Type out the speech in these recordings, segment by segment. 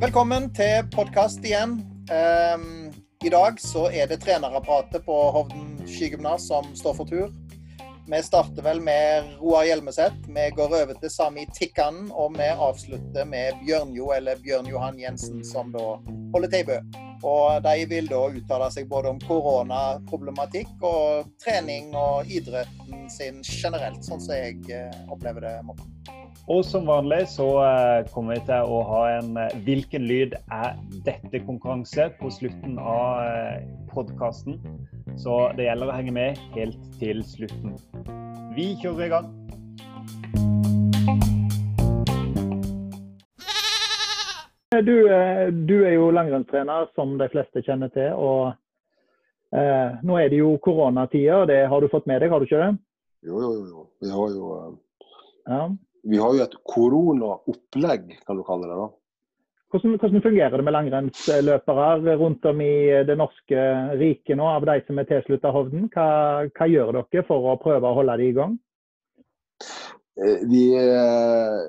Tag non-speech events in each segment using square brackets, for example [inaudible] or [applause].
Velkommen til podkast igjen. Um, I dag så er det trenerapparatet på Hovden skigymnas som står for tur. Vi starter vel med Roar Hjelmeset. Vi går over til Sami Tikkanen, og vi avslutter med Bjørnjo, eller Bjørn Johan Jensen, som da holder til i Bø. Og de vil da uttale seg både om koronaproblematikk og trening og idretten sin generelt, sånn som jeg eh, opplever det. Morten. Og som vanlig så eh, kommer vi til å ha en eh, 'Hvilken lyd er dette?'-konkurranse på slutten av eh, podkasten. Så det gjelder å henge med helt til slutten. Vi kjører i gang. Du, du er jo langrennstrener, som de fleste kjenner til. og eh, Nå er det jo koronatider, det har du fått med deg, har du ikke det? Jo, jo, jo. Vi har jo ja vi har jo et koronaopplegg, kan du kalle det. da. Hvordan, hvordan, fungerer det med langrennsløpere rundt om i det norske riket nå, av de som er tilsluttet Hovden? Hva, hva, gjør dere for å prøve å holde de i gang? Eh, vi eh,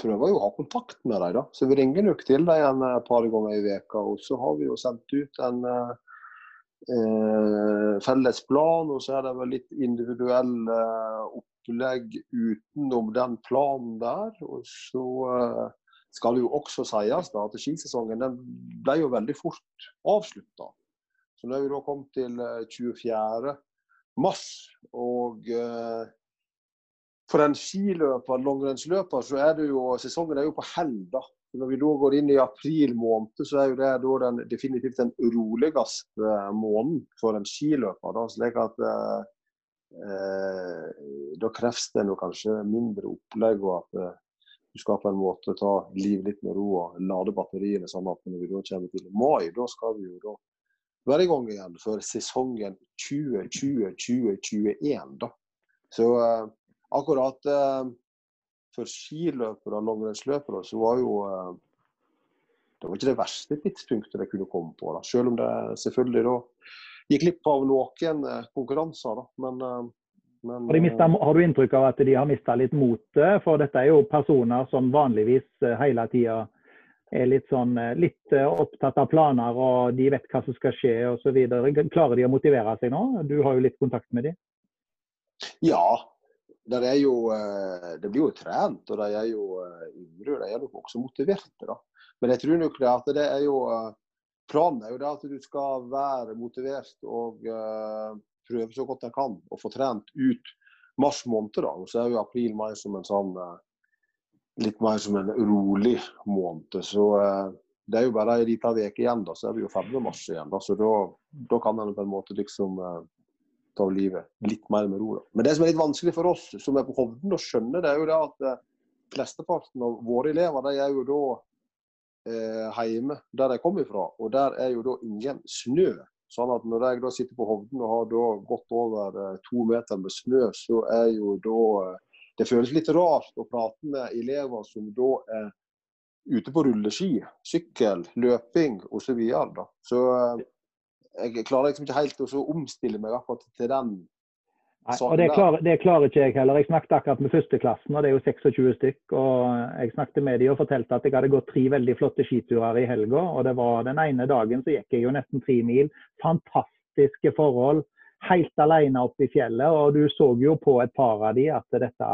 prøver jo å ha kontakt med dem, da. Så vi ringer nok til dem et par ganger i veka, Og så har vi jo sendt ut en eh, felles plan, og så er det vel litt individuell eh, opplegg utenom den planen der. Og så uh, skal det jo også sies da, at skisesongen den ble jo veldig fort avslutta. Så nå er vi da kommet til 24. Eh, mars. Og uh, for en skiløper, langrennsløper, så er det jo sesongen er jo på hell. da. Når vi da går inn i april måned, så er jo det da den, definitivt den roligste måneden for en skiløper. da, slik at uh, Eh, da kreves det noe kanskje mindre opplegg, og at eh, du skal på en måte ta livet litt med ro og lade batteriene. sånn at når vi da kommer til mai, da skal vi jo da være i gang igjen for sesongen 2020-2021. da. Så eh, akkurat eh, for skiløpere og langrennsløpere så var jo eh, det var ikke det verste tidspunktet de kunne komme på. da, Selv om det selvfølgelig da gikk glipp av noen eh, konkurranser. Da. Men, eh, men har, mistet, eh, har, du inntrykk av at de har mista litt motet? For dette er jo personer som vanligvis hele tida er litt, sånn, litt opptatt av planer og de vet hva som skal skje osv. Klarer de å motivere seg nå? Du har jo litt kontakt med dem? Ja, jo, det blir jo trent, og de er jo yngre. De er nok også motiverte. da. Men jeg tror nok det at det er jo planen er jo det at du skal være motivert og uh, prøve så godt jeg kan å få trent ut mars måned. da, og Så er jo april-mai som en sånn uh, litt mer som en rolig måned. Så uh, det er jo bare ei lita uke igjen, da, så er vi jo ferdig med mars igjen. da, Så da, da kan en på en måte liksom ta livet litt mer med ro. da. Men det som er litt vanskelig for oss som er på Hovden å skjønne, det er jo det at flesteparten av våre elever de er jo da hjemme der jeg kommer fra. Og der er jo da ingen snø. Sånn at når jeg da sitter på Hovden og har da gått over eh, to meter med snø, så er jo da eh, Det føles litt rart å prate med elever som da er ute på rulleski, sykkel, løping osv. Så, videre, så eh, jeg klarer liksom ikke helt å omstille meg akkurat til den Nei, og det klarer, det klarer, ikke jeg heller. Jeg snakket akkurat med førsteklassen, og det er jo 26 stykk. og Jeg snakket med dem og fortalte at jeg hadde gått tre veldig flotte skiturer i helga. og det var Den ene dagen så gikk jeg jo nesten tre mil. Fantastiske forhold. Helt alene oppe i fjellet. Og du så jo på et par av de at dette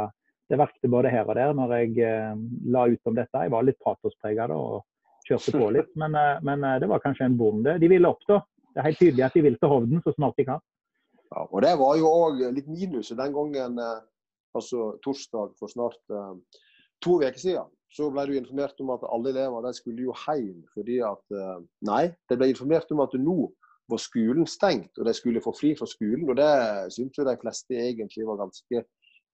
det verkte både her og der når jeg eh, la ut om dette. Jeg var litt patospreget og kjørte på litt, men, eh, men, eh, det var kanskje en bonde. De ville opp, da. Det er helt tydelig at de vil til Hovden så snart de kan. Ja, og Det var jo òg litt minus den gangen, eh, altså torsdag for snart eh, to uker siden. Så ble du informert om at alle elever skulle jo hjem fordi at eh, Nei, de ble informert om at nå var skolen stengt, og de skulle få fri fra skolen. og Det syntes de fleste egentlig var ganske,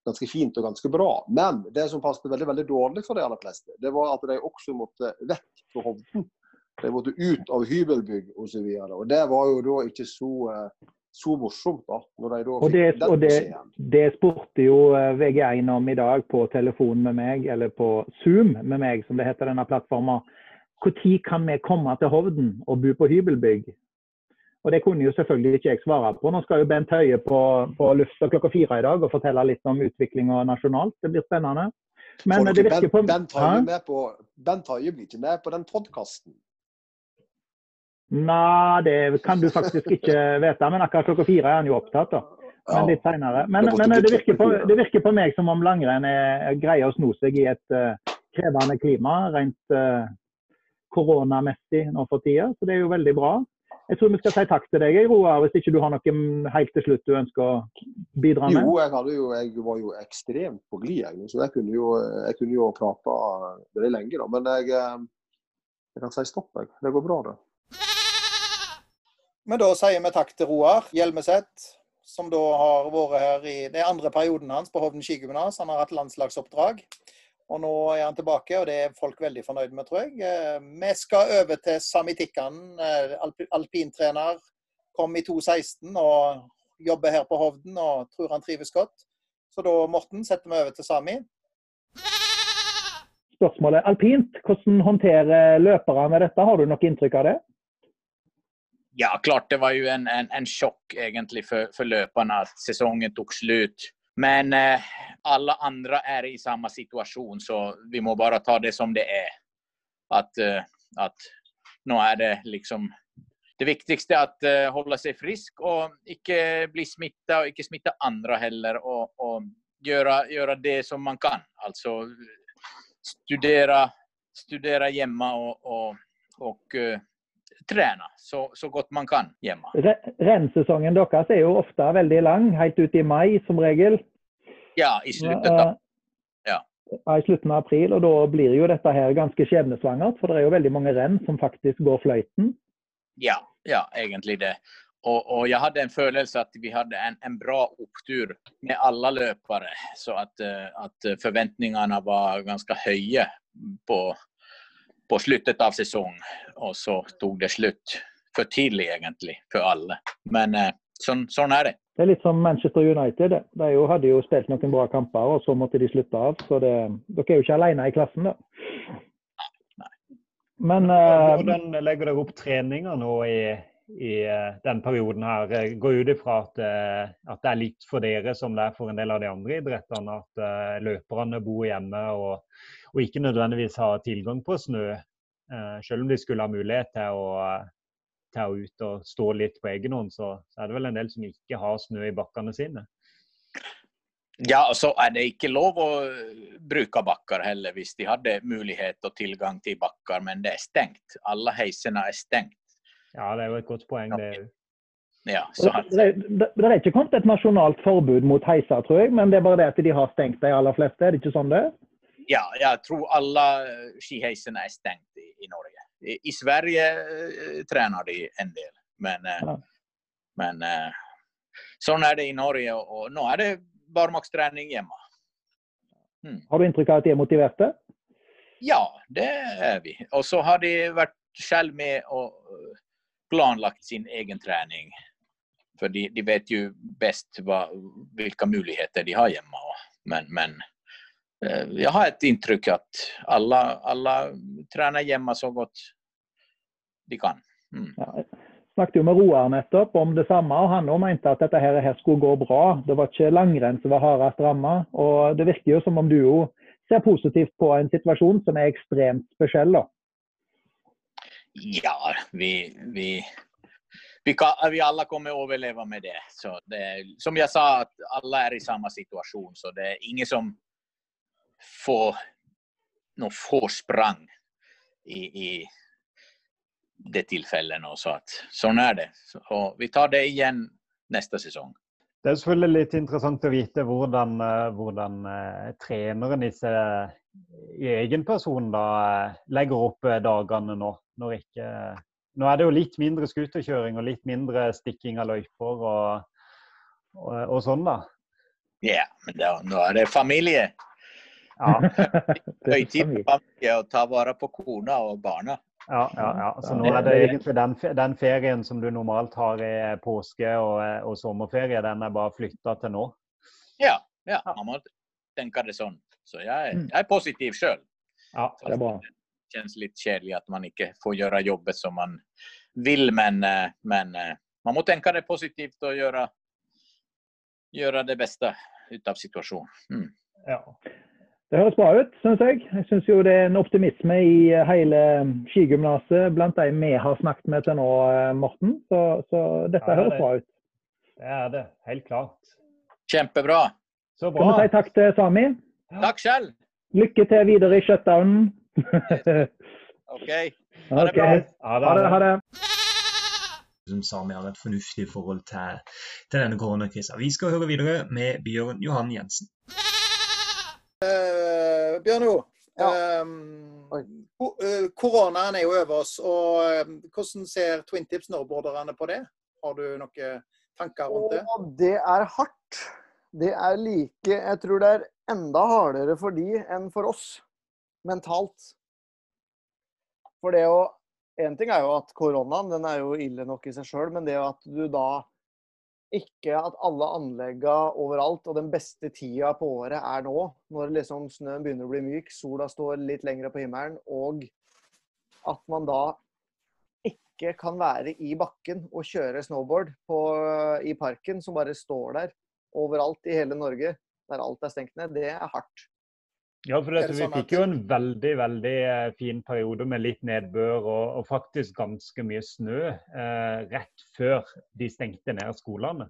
ganske fint og ganske bra. Men det som passet veldig veldig dårlig for de aller fleste, det var at de også måtte vekk fra Hovden. De måtte ut av hybelbygg osv. Det var jo da ikke så så morsomt. da, når de da og det, den og det, det spurte jo eh, VG1 om i dag på telefon med meg, eller på Zoom med meg, som det heter denne plattformen. Når kan vi komme til Hovden og bo på hybelbygg? Og Det kunne jo selvfølgelig ikke jeg svare på. Nå skal jo Bent Høie på, på lufta klokka fire i dag og fortelle litt om utviklinga nasjonalt. Det blir spennende. Men det virker på Bent Høie blir ikke med på den podkasten? Nei, det kan du faktisk ikke vite. Men akkurat klokka fire er han jo opptatt. da. Men litt senere. Men, men det, virker på, det, virker på, meg som om langrenn er greier å sno seg i et uh, krevende klima, rent uh, koronamessig nå for tida. Så det er jo veldig bra. Jeg tror vi skal si takk til deg, Roar, hvis ikke du har noe helt til slutt du ønsker å bidra med? Jo, jeg, jo, jeg var jo ekstremt på glid, så jeg kunne jo, jeg kunne jo prata veldig lenge. da. Men jeg, eh, jeg kan si stopp, jeg. Det går bra, det. Men da sier vi takk til Roar Hjelmeset, som da har vært her i den andre perioden hans på Hovden skigymnas. Han har hatt landslagsoppdrag. Og nå er han tilbake, og det er folk veldig fornøyd med, tror jeg. Eh, vi skal over til Sami Tikkan, eh, alpintrener. Kom i 2016 og jobber her på Hovden og tror han trives godt. Så da, Morten, setter vi over til Sami. Spørsmålet alpint. Hvordan håndterer løperne dette? Har du noe inntrykk av det? Ja, klart det var jo en, en, en sjokk egentlig for, for løperne at sesongen tok slutt. Men eh, alle andre er i samme situasjon, så vi må bare ta det som det er. At, eh, at nå er det liksom Det viktigste er å uh, holde seg frisk og ikke bli smitta, og ikke smitte andre heller. Og, og gjøre, gjøre, det som man kan. Altså studere, studere hjemme og, og, og uh, trene så, så, godt man kan hjemme. Rennsesongen deres er jo ofte veldig lang, helt ut i mai som regel. Ja, i slutten av ja. i slutten av april. Og da blir jo dette her ganske skjebnesvangert, for det er jo veldig mange renn som faktisk går fløyten. Ja, ja egentlig det. Og, og, jeg hadde en følelse at vi hadde en, en bra opptur med alle løpere. Så at, eh, at forventningene var ganske høye på, på sluttet av sesongen, og så tok det slutt for tidlig, egentlig, for alle. Men eh, sånn, sånn, er det. Det er litt som Manchester United. De jo, hadde jo spilt noen bra kamper, og så måtte de slutte av. Så det, dere er jo ikke alene i klassen, da. Men uh, Hvordan legger dere opp treninger nå i, i uh, den perioden her? Går ut ifra at, uh, at, det er litt for dere som det er for en del av de andre idrettene? At løperne bor hjemme og og ikke nødvendigvis ha tilgang på snø. Eh, selv om de skulle ha mulighet til å, til å ut og stå litt på egen hånd, så, så, er det vel en del som ikke har snø i bakkene sine. Ja, og så er det ikke lov å bruke bakker heller, hvis de hadde mulighet og tilgang til bakker, men det er stengt. Alle heisene er stengt. Ja, det er jo et godt poeng, det òg. Ja, det, det, det, er ikke kommet et nasjonalt forbud mot heiser, tror jeg, men det er bare det at de har stengt de aller fleste. Er det ikke sånn det er? Ja, jeg tror alle eh, är er stengt i, i Norge. I, I, Sverige uh, trener de en del, men, uh, ja. men sånn er det i Norge. Og nå er det barmarkstrening hjemme. Mm. Har du inntrykk av at de er motiverte? Ja, det er vi. Og så har de vært selv med og planlagt sin egen trening. For de, de vet jo best hva, hvilke muligheter de har hjemme. Men, men Eh, jeg har et inntrykk at alle, alle trener hjemme så godt de kan. Mm. Ja, snakket jo med Roar nettopp om det samme, og han òg mente at dette her, her, skulle gå bra. Det var ikke langrenn som var hardest ramma. Og det virker jo som om du òg ser positivt på en situasjon som er ekstremt spesiell, da. Ja, vi, vi, vi, kan, vi alle kommer å overleve med det. Så det. Som jeg sa, at alle er i samme situasjon. Så det er ingen som få noen få sprang i, i det tilfellet nå. Så at, sånn er det. Og vi tar det igjen neste sesong. Det er selvfølgelig litt interessant å vite hvordan, eh, hvordan uh, treneren i, i egen person da, uh, legger opp dagene nå. Når ikke, nå er det jo litt mindre skuterkjøring og litt mindre stikking av løyper og, og, og, sånn, da. Ja, yeah, men da, nå er det familie. Ja. [laughs] Høytid for familie å ta vare på kona og barna. Ja, ja, ja. Så nå er det egentlig den, den, ferien som du normalt har i påske og, og sommerferie, den er bare flytta til nå? Ja, ja, man må tenke det sånn. Så jeg, mm. jeg er positiv sjøl. Ja, det er bra. Det kjennes litt kjedelig at man ikke får gjøre jobben som man vil, men, eh, men eh, man må tenke det positivt og gjøre, gjøre det beste ut av situasjonen. Mm. Ja. Det høres bra ut, syns jeg. Jeg syns jo det er en optimisme i hele skigymnaset blant de vi har snakket med til nå, Morten. Så, så dette ja, høres bra ut. Det er det, helt klart. Kjempebra. Så bra. Kan vi si takk til Sami? Takk selv. Lykke til videre i shutdownen. [laughs] OK. Ha det bra. Ha det. Ha det. Som Sami har et fornuftig forhold til, til denne koronakrisa. Vi skal høre videre med Bjørn Johan Jensen. Uh, Bjørn ja. um, koronaen er jo over oss. og um, Hvordan ser Twin Tips snowboarderne på det? Har du noen tanker rundt det? Og det er hardt. Det er like Jeg tror det er enda hardere for de enn for oss mentalt. For det å En ting er jo at koronaen den er jo ille nok i seg sjøl, men det at du da ikke at alle anlegga overalt og den beste tida på året er nå, når liksom snøen begynner å bli myk, sola står litt lengre på himmelen, og at man da ikke kan være i bakken og kjøre snowboard på, i parken, som bare står der overalt i hele Norge, der alt er stengt ned, det er hardt. Ja, for vi sånn fikk jo en veldig veldig eh, fin periode med litt nedbør og, og faktisk ganske mye snø eh, rett før de stengte ned skolene.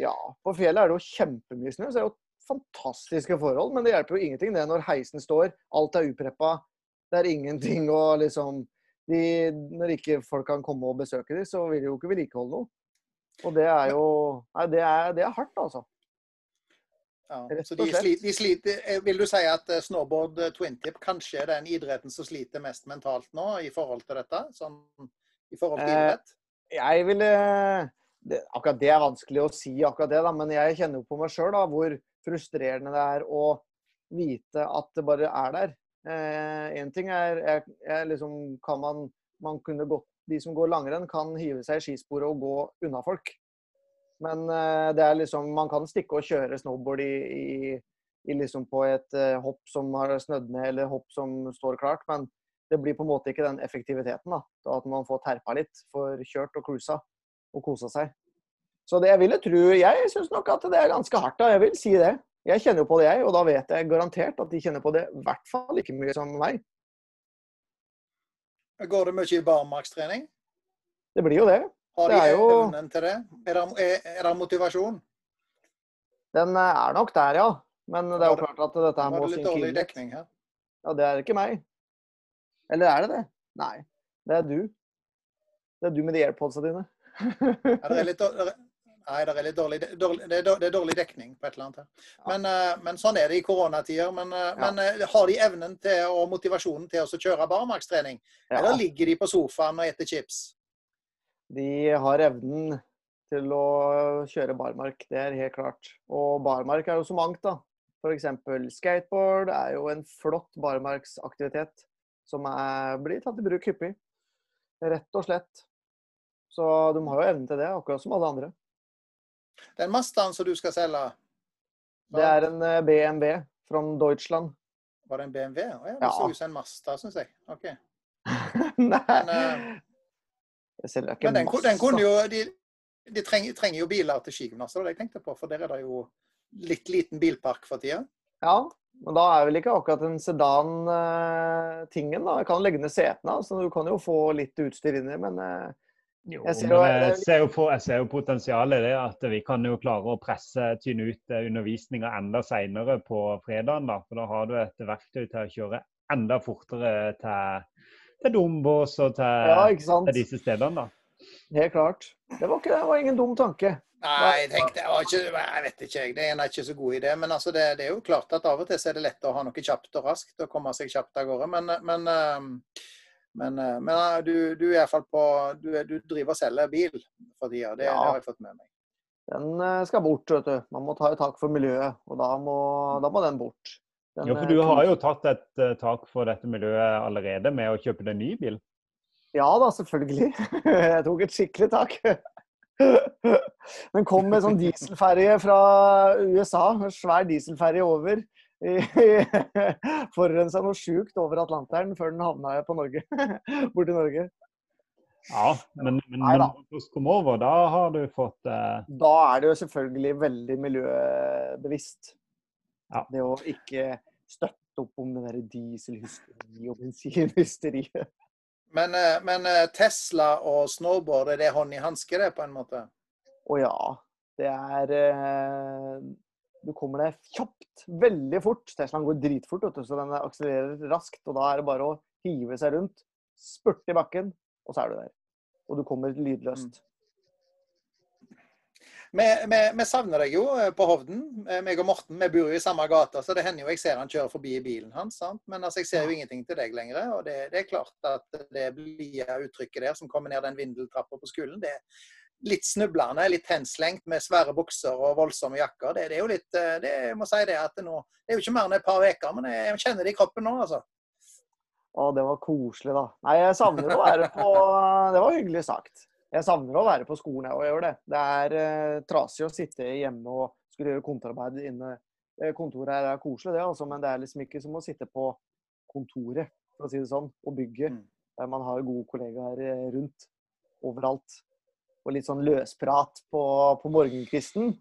Ja, på fjellet er det jo kjempemye snø, så det er jo fantastiske forhold. Men det hjelper jo ingenting det når heisen står, alt er upreppa, det er ingenting å liksom de, Når ikke folk kan komme og besøke dem, så vil de jo ikke vedlikeholde noe. Og det er jo Nei, det er, det er hardt, altså. Ja, så de sliter, de sliter, eh, Vil du si at eh, snowboard twintip twin kanskje er den idretten som sliter mest mentalt nå i forhold til dette? Sånn, I forhold til idrett? Eh, jeg vil det, Akkurat det er vanskelig å si, akkurat det, da, men jeg kjenner jo på meg sjøl hvor frustrerende det er å vite at det bare er der. Én eh, ting er jeg, jeg liksom, kan man, man kunne gått, De som går langrenn, kan hive seg i skisporet og gå unna folk. Men uh, det er liksom, man kan stikke og kjøre snowboard i, i, i liksom på et uh, hopp som har snødd ned, eller hopp som står klart. Men det blir på en måte ikke den effektiviteten. da, At man får terpa litt, får kjørt og cruisa og kosa seg. Så det jeg ville tro Jeg syns nok at det er ganske hardt. da, Jeg vil si det. Jeg kjenner jo på det, jeg. Og da vet jeg garantert at de kjenner på det i hvert fall like mye som meg. Går det mye i barmarkstrening? Det blir jo det. Har de evnen til det? Er det, er det motivasjon? Den eh, er nok der, ja. Men det er jo klart at dette her må synke inn litt. dårlig dekning her. Ja, det er ikke meg. Eller er det det? Nei. Det er du. Det er du med de airpodsa dine. ja, det er litt, nei, det er litt dårlig, dårlig, det, er dårlig, dekning på et eller annet her. Men, ja. Eh, men sånn er det i koronatider. Men, eh, ja. men, har de evnen til og motivasjonen til å kjøre barmarkstrening? Eller ligger de på sofaen og spiser chips? De har evnen til å kjøre barmark. Det er helt klart. Og barmark er jo så mangt, da. F.eks. skateboard er jo en flott barmarksaktivitet som er, blir tatt i bruk hyppig. Rett og slett. Så de har jo evnen til det, akkurat som alle andre. Den Mazdaen som du skal selge? Det er en eh, BMW fra Deutschland. Var det en BMW? Å ja, det ja. så ut som en Mazda, syns jeg. OK. [laughs] Nei. Men, uh, men den, den, kunne jo De, de trenger, trenger, jo biler til skigymnaset, det var det jeg tenkte på. For der er det jo litt liten bilpark for tida. Ja, men da er vel ikke akkurat en sedan-tingen, da. Jeg kan legge ned setene, så du kan jo få litt utstyr inni, men eh, jo, jeg, ser, men jeg, ser jo, på, jeg ser jo potensialet i det. At vi kan jo klare å presse tynne ut eh, undervisninga enda seinere på fredagen. Da. For da har du et verktøy til å kjøre enda fortere til til Dombås og til, ja, til, disse stedene, da. Helt klart. Det var, ikke, det var ingen dum tanke. Nei, jeg tenkte, jeg, ikke, jeg vet ikke, det er ikke så god idé. Men altså det, det, er jo klart at av og til er det lett å ha noe kjapt og raskt og komme seg kjapt av gårde. Men, men, ehm, men, eh, men eh, du, du, er iallfall på du, du, driver og selger bil for tida. Det, ja. det, har jeg fått med meg. Den eh, skal bort, vet du. Man må ta i tak for miljøet. Og da må, da må den bort. Den, ja, for du har jo tatt et uh, tak for dette miljøet allerede med å kjøpe deg ny bil? Ja da, selvfølgelig. [laughs] Jeg tok et skikkelig tak. Den kom med sånn dieselferje fra USA. En svær dieselferje over. [laughs] Forurensa noe sjukt over Atlanteren før den havna på Norge. [laughs] Borti Norge. Ja, men, men, men når du kom over, da har du fått eh... Da er det jo selvfølgelig veldig miljøbevisst. Ja. Det å ikke støtte opp om det der dieselhysteri og bensinhysteriet. Men, eh, men, eh, Tesla og snowboard, er det hånd i hanske, det, på en måte? Å ja. Det er eh, Du kommer deg kjapt, veldig fort. Teslaen går dritfort, så den akselererer raskt. Og da er det bare å hive seg rundt, spurte i bakken, og så er du der. Og du kommer lydløst. Mm. Vi, vi, vi, savner deg jo eh, på Hovden. Eh, meg og Morten vi bor jo i samme gata, så det hender jo jeg ser han kjører forbi i bilen hans. Sant? Men altså, jeg ser jo ingenting til deg lenger. Og det, det er klart at det blide uttrykket der som kommer ned den vindeltrappa på skolen, det er litt snublende, litt henslengt med svære bukser og voldsomme jakker. Det, det er jo litt eh, det, Jeg må si det at nå, det er jo ikke mer enn et par uker, men jeg kjenner det i kroppen nå, altså. Å, det var koselig, da. Nei, jeg savner å være på Det var hyggelig sagt. Jeg savner å være på skolen, jeg òg gjør det. Det er eh, trasig å sitte hjemme og skulle gjøre kontorarbeid inne. Eh, kontoret her er koselig, det, altså, men det er liksom ikke som å sitte på kontoret, for å si det sånn, og bygge. Mm. Der man har gode kollegaer eh, rundt overalt. Og litt sånn løsprat på, på morgenkvisten.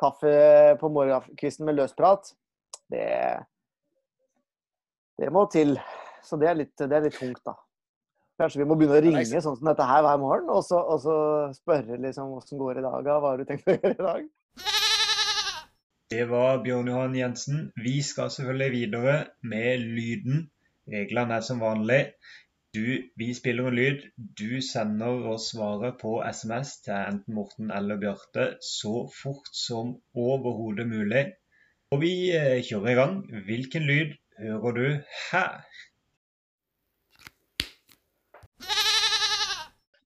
Kaffe på morgenkvisten med løsprat. Det, det må til. Så det er litt, det er litt tungt, da. Kanskje vi må begynne å ringe sånn som dette her hver morgen, og så, og så spørre liksom åssen går i dag, hva har du tenkt å gjøre i dag? Det var Bjørn Johan Jensen. Vi skal selvfølgelig videre med lyden. Reglene er som vanlig. Du, vi spiller en lyd. Du sender oss svaret på SMS til enten Morten eller Bjarte så fort som overhodet mulig. Og vi eh, kjører i gang. Hvilken lyd hører du her?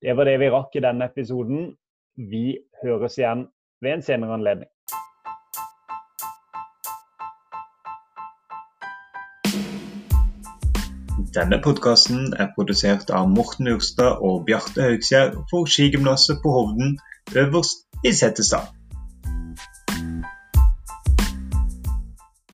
Det var det vi rakk i denne episoden. Vi høres igjen ved en senere anledning. Denne podkasten er produsert av Morten Urstad og Bjarte Haugskjær for Skigymnaset på Hovden øverst i Settestad.